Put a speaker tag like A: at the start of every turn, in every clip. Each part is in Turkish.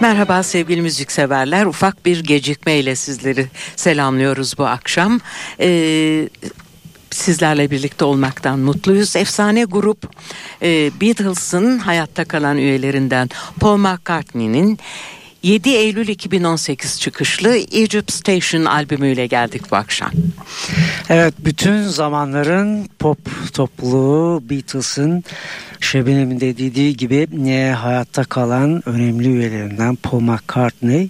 A: Merhaba sevgili müzikseverler. Ufak bir gecikmeyle sizleri selamlıyoruz bu akşam. Ee, sizlerle birlikte olmaktan mutluyuz. Efsane grup e, Beatles'ın hayatta kalan üyelerinden Paul McCartney'nin 7 Eylül 2018 çıkışlı Egypt Station albümüyle geldik bu akşam.
B: Evet bütün zamanların pop topluluğu Beatles'ın Şebnem'in de dediği gibi ne hayatta kalan önemli üyelerinden Paul McCartney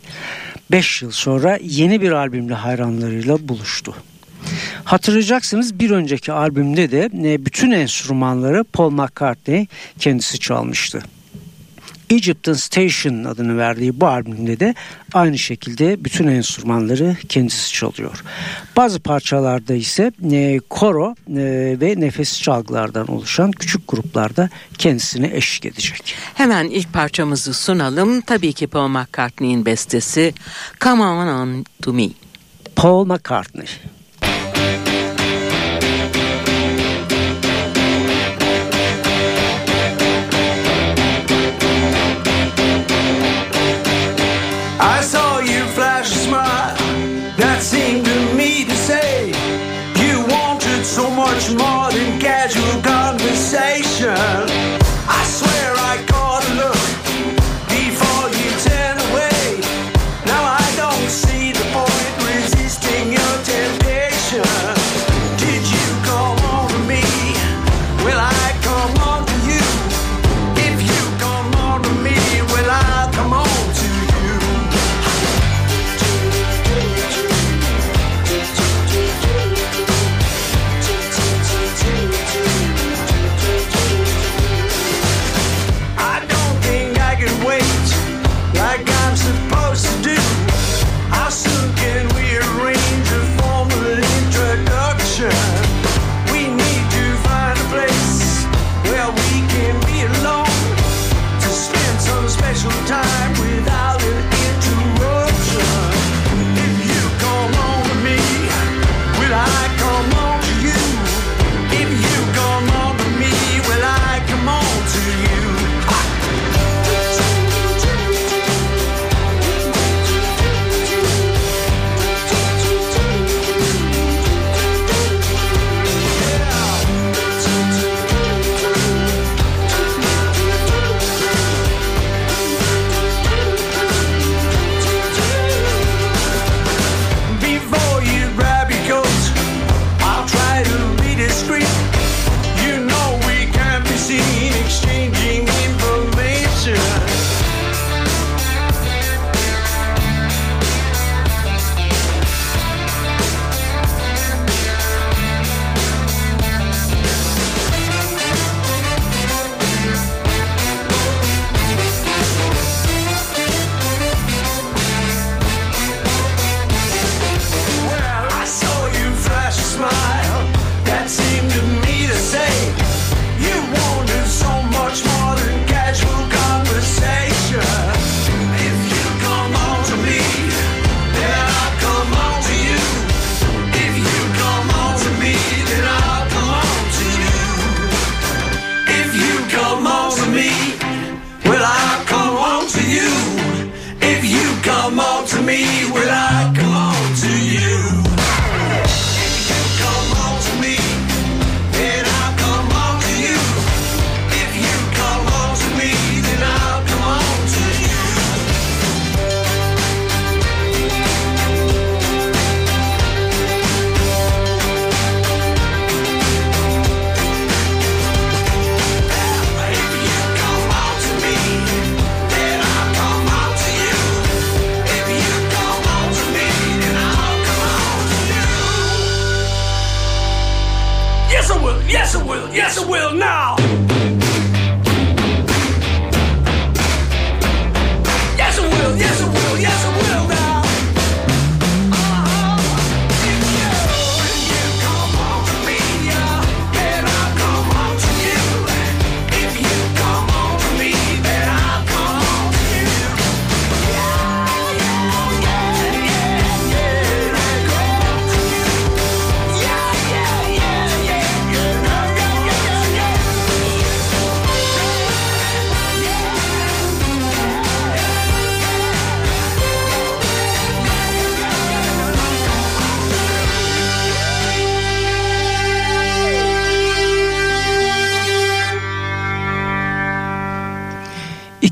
B: 5 yıl sonra yeni bir albümle hayranlarıyla buluştu. Hatırlayacaksınız bir önceki albümde de bütün enstrümanları Paul McCartney kendisi çalmıştı. Egyptian Station adını verdiği bu albümde de aynı şekilde bütün enstrümanları kendisi çalıyor. Bazı parçalarda ise e, koro e, ve nefes çalgılardan oluşan küçük gruplarda kendisine eşlik edecek.
A: Hemen ilk parçamızı sunalım. Tabii ki Paul McCartney'in bestesi Come On On To Me.
B: Paul McCartney.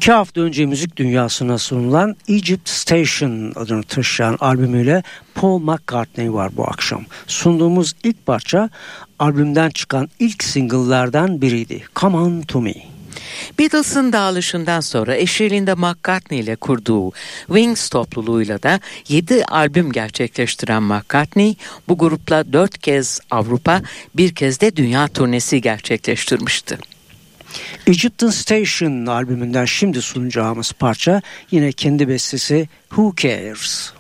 B: İki hafta önce müzik dünyasına sunulan Egypt Station adını taşıyan albümüyle Paul McCartney var bu akşam. Sunduğumuz ilk parça albümden çıkan ilk single'lardan biriydi. Come On To Me.
A: Beatles'ın dağılışından sonra eşliğinde McCartney ile kurduğu Wings topluluğuyla da 7 albüm gerçekleştiren McCartney bu grupla 4 kez Avrupa bir kez de dünya turnesi gerçekleştirmişti.
B: Egyptian Station albümünden şimdi sunacağımız parça yine kendi bestesi Who Cares?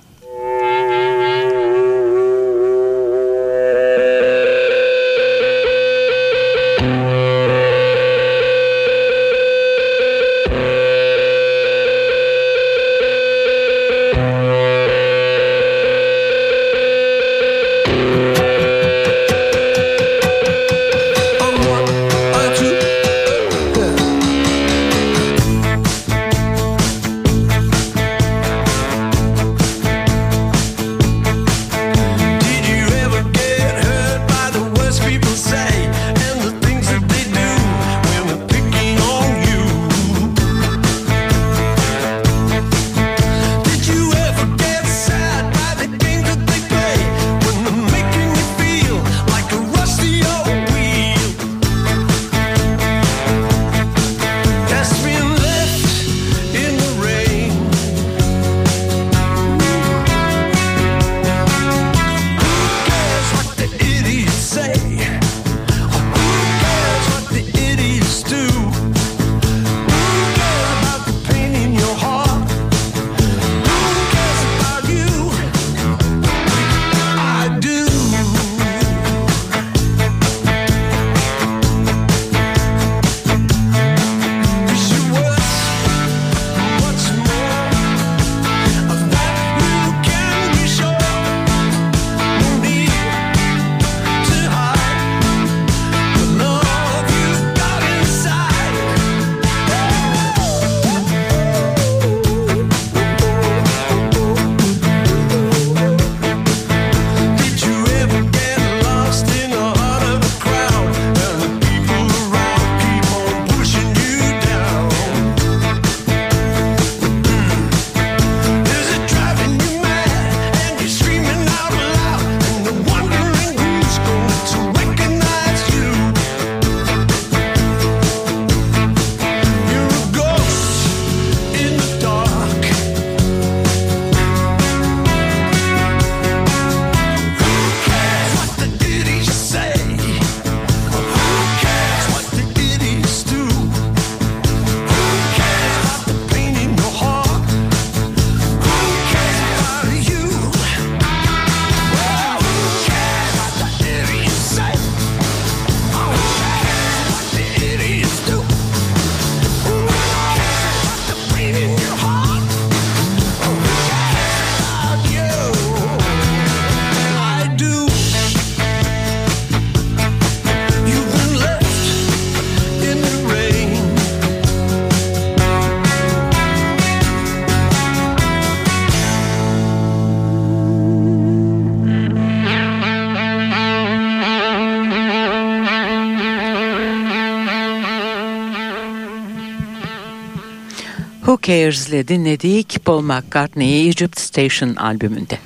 A: Cares'le dinledik Paul McCartney'i Egypt Station albümünde.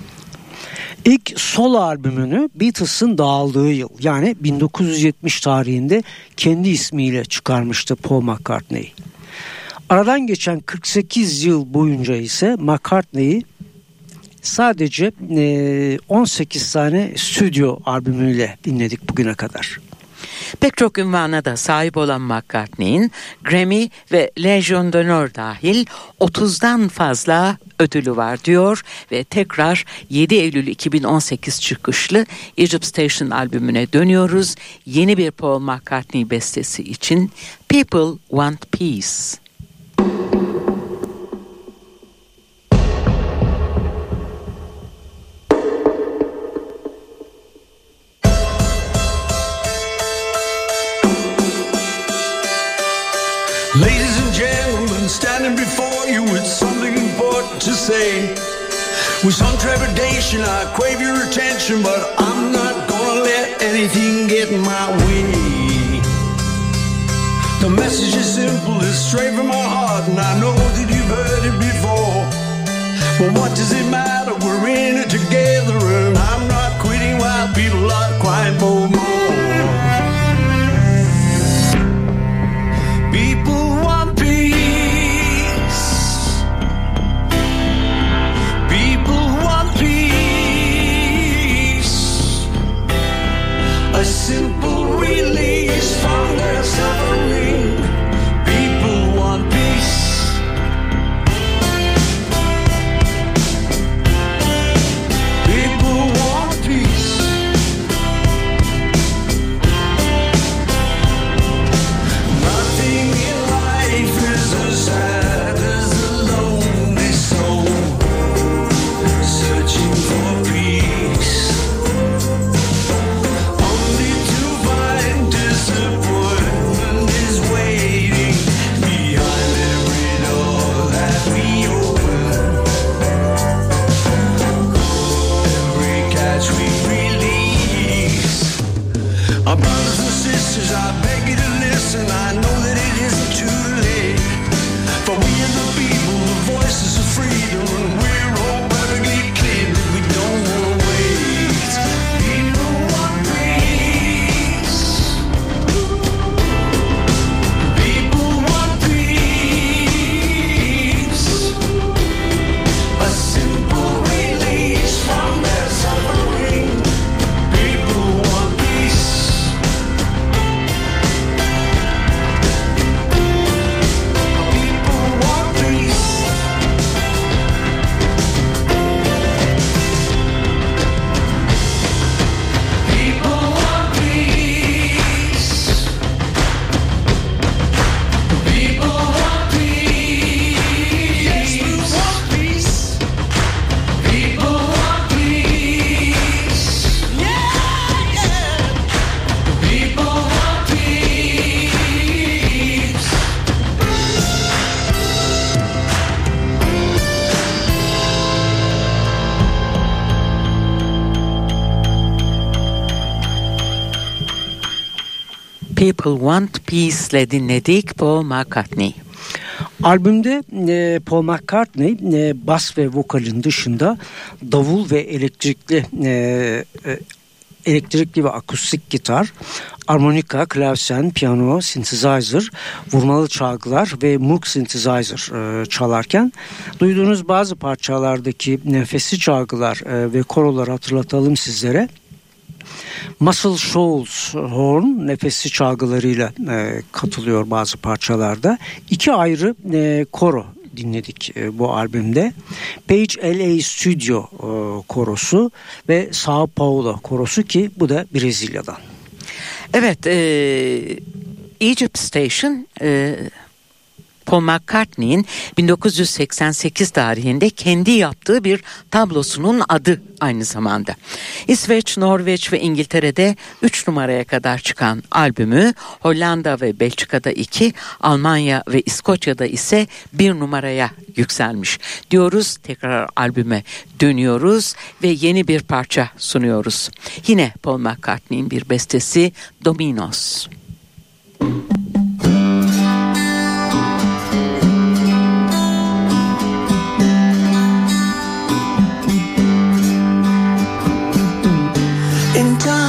B: İlk solo albümünü Beatles'ın dağıldığı yıl yani 1970 tarihinde kendi ismiyle çıkarmıştı Paul McCartney. Aradan geçen 48 yıl boyunca ise McCartney'i sadece 18 tane stüdyo albümüyle dinledik bugüne kadar.
A: Pek çok ünvana da sahip olan McCartney'in Grammy ve Legion d'Honneur dahil 30'dan fazla ödülü var diyor ve tekrar 7 Eylül 2018 çıkışlı Egypt Station albümüne dönüyoruz. Yeni bir Paul McCartney bestesi için People Want Peace.
C: With some trepidation, I crave your attention, but I'm not gonna let anything get in my way.
B: The message is simple, it's straight from my heart, and I know that you've heard it before. But what does it matter? We're in it together, and I'm not quitting while people are crying for more. People Want
A: Peace'le dinledik Paul McCartney.
D: Albümde e, Paul McCartney e, bas ve vokalin dışında davul ve elektrikli e, e, elektrikli ve akustik gitar, armonika, klavsen, piyano, synthesizer, vurmalı çalgılar ve Moog synthesizer e, çalarken duyduğunuz bazı parçalardaki nefesli çalgılar e, ve koroları hatırlatalım sizlere. Muscle Shoals horn nefesli çalgılarıyla e, katılıyor bazı parçalarda. İki ayrı e, koro dinledik e, bu albümde. Page LA Studio e, korosu ve Sao Paulo korosu ki bu da Brezilya'dan.
A: Evet, e, Egypt Station e, Paul McCartney'in 1988 tarihinde kendi yaptığı bir tablosunun adı aynı zamanda. İsveç, Norveç ve İngiltere'de 3 numaraya kadar çıkan albümü Hollanda ve Belçika'da 2, Almanya ve İskoçya'da ise 1 numaraya yükselmiş. Diyoruz tekrar albüme dönüyoruz ve yeni bir parça sunuyoruz. Yine Paul McCartney'in bir bestesi Dominos.
B: In time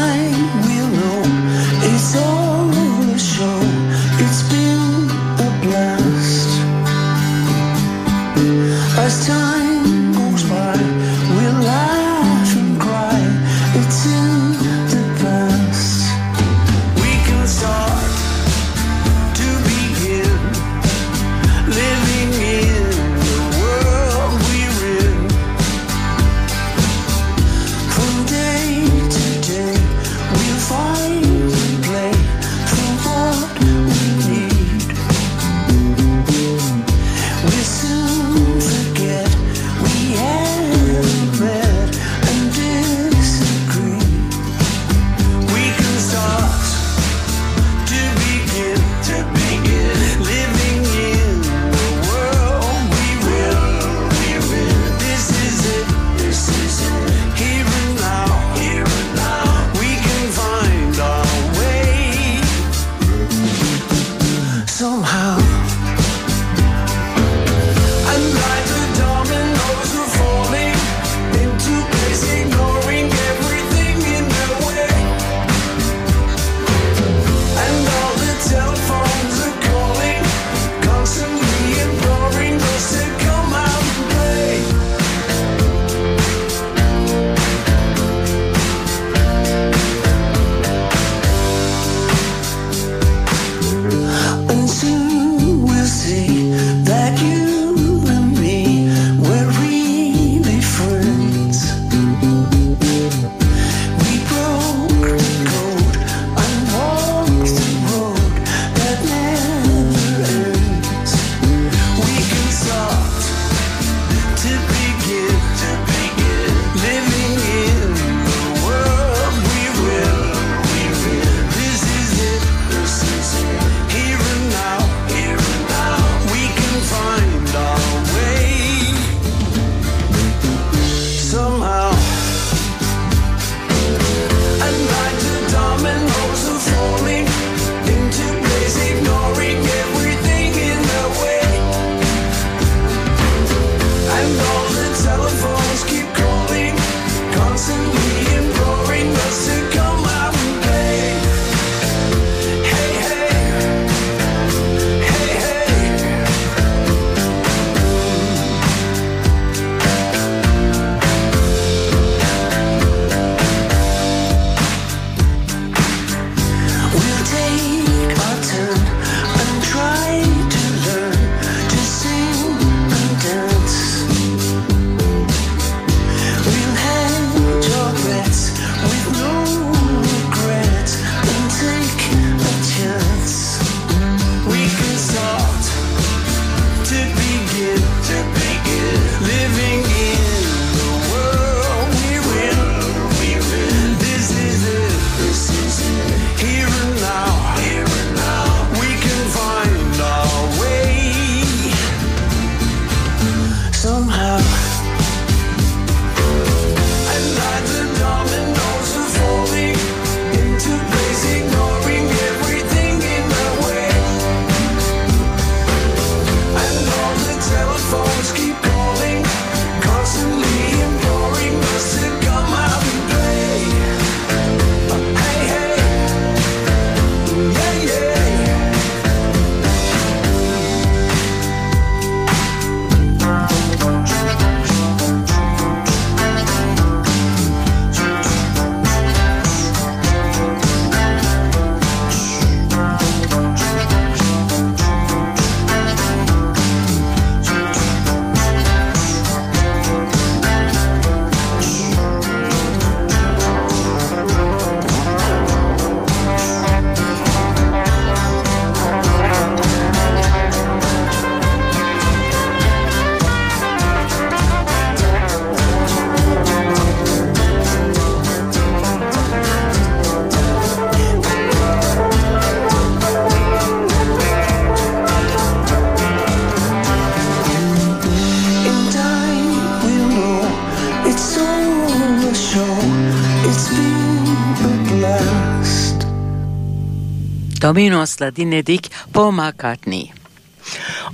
A: Dominos'la dinledik Paul McCartney.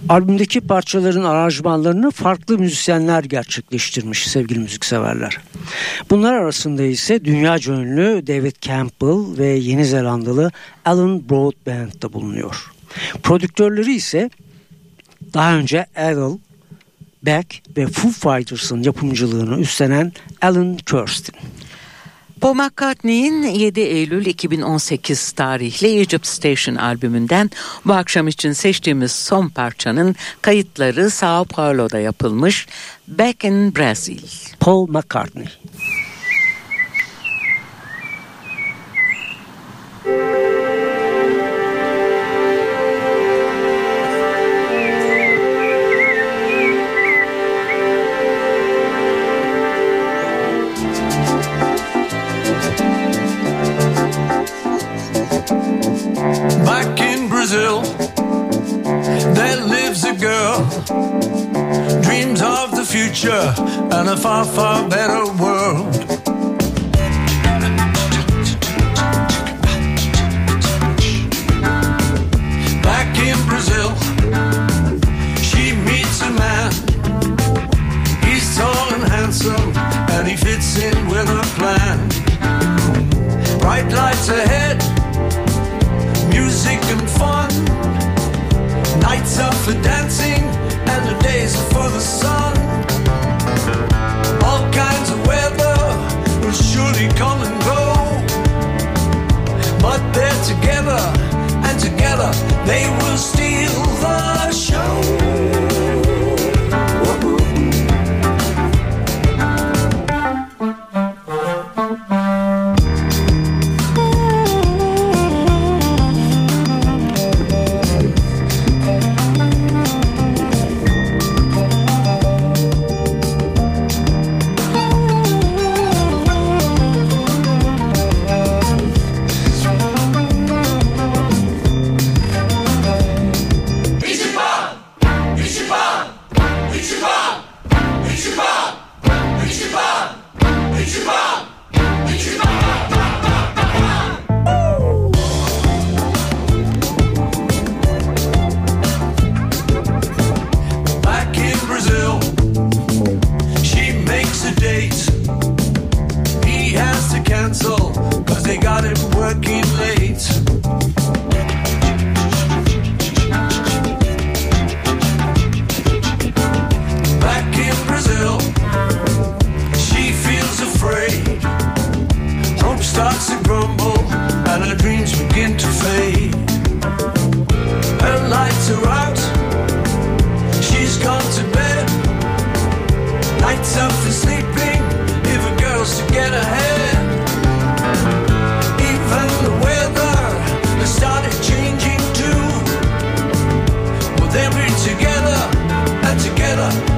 D: Albümdeki parçaların aranjmanlarını farklı müzisyenler gerçekleştirmiş sevgili müzikseverler. Bunlar arasında ise dünya ünlü David Campbell ve Yeni Zelandalı Alan Broadbent da bulunuyor. Prodüktörleri ise daha önce Adele, Beck ve Foo Fighters'ın yapımcılığını üstlenen Alan Kirsten.
A: Paul McCartney'in 7 Eylül 2018 tarihli Egypt Station albümünden bu akşam için seçtiğimiz son parçanın kayıtları Sao Paulo'da yapılmış Back in Brazil.
D: Paul McCartney.
B: Dreams of the future and a far, far better world. Back in Brazil, she meets a man. He's tall and handsome, and he fits in with her plan. Bright lights ahead music and fun. Nights are for dancing, they will steal the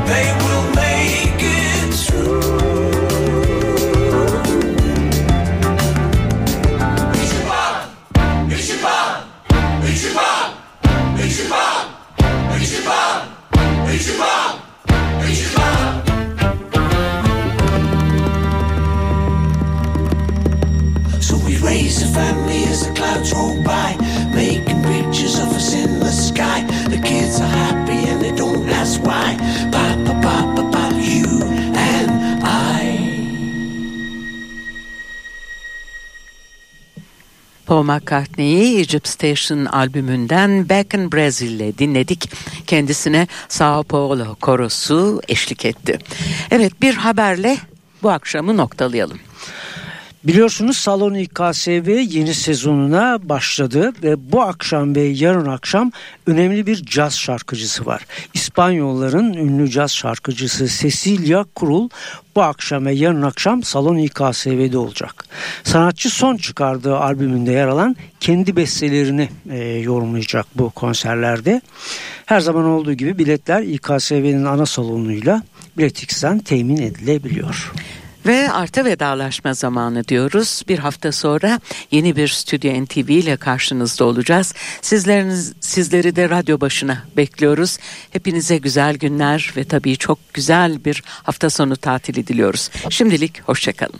B: they
A: McCartney'i Egypt Station albümünden Back in Brazil'le dinledik. Kendisine Sao Paulo korosu eşlik etti. Evet bir haberle bu akşamı noktalayalım.
D: Biliyorsunuz Salon İKSV yeni sezonuna başladı ve bu akşam ve yarın akşam önemli bir caz şarkıcısı var. İspanyolların ünlü caz şarkıcısı Cecilia Krul bu akşam ve yarın akşam Salon İKSV'de olacak. Sanatçı son çıkardığı albümünde yer alan kendi bestelerini e, yorumlayacak bu konserlerde. Her zaman olduğu gibi biletler İKSV'nin ana salonuyla Biletix'ten temin edilebiliyor.
A: Ve arta vedalaşma zamanı diyoruz. Bir hafta sonra yeni bir Stüdyo NTV ile karşınızda olacağız. Sizleriniz, sizleri de radyo başına bekliyoruz. Hepinize güzel günler ve tabii çok güzel bir hafta sonu tatili diliyoruz. Şimdilik hoşçakalın.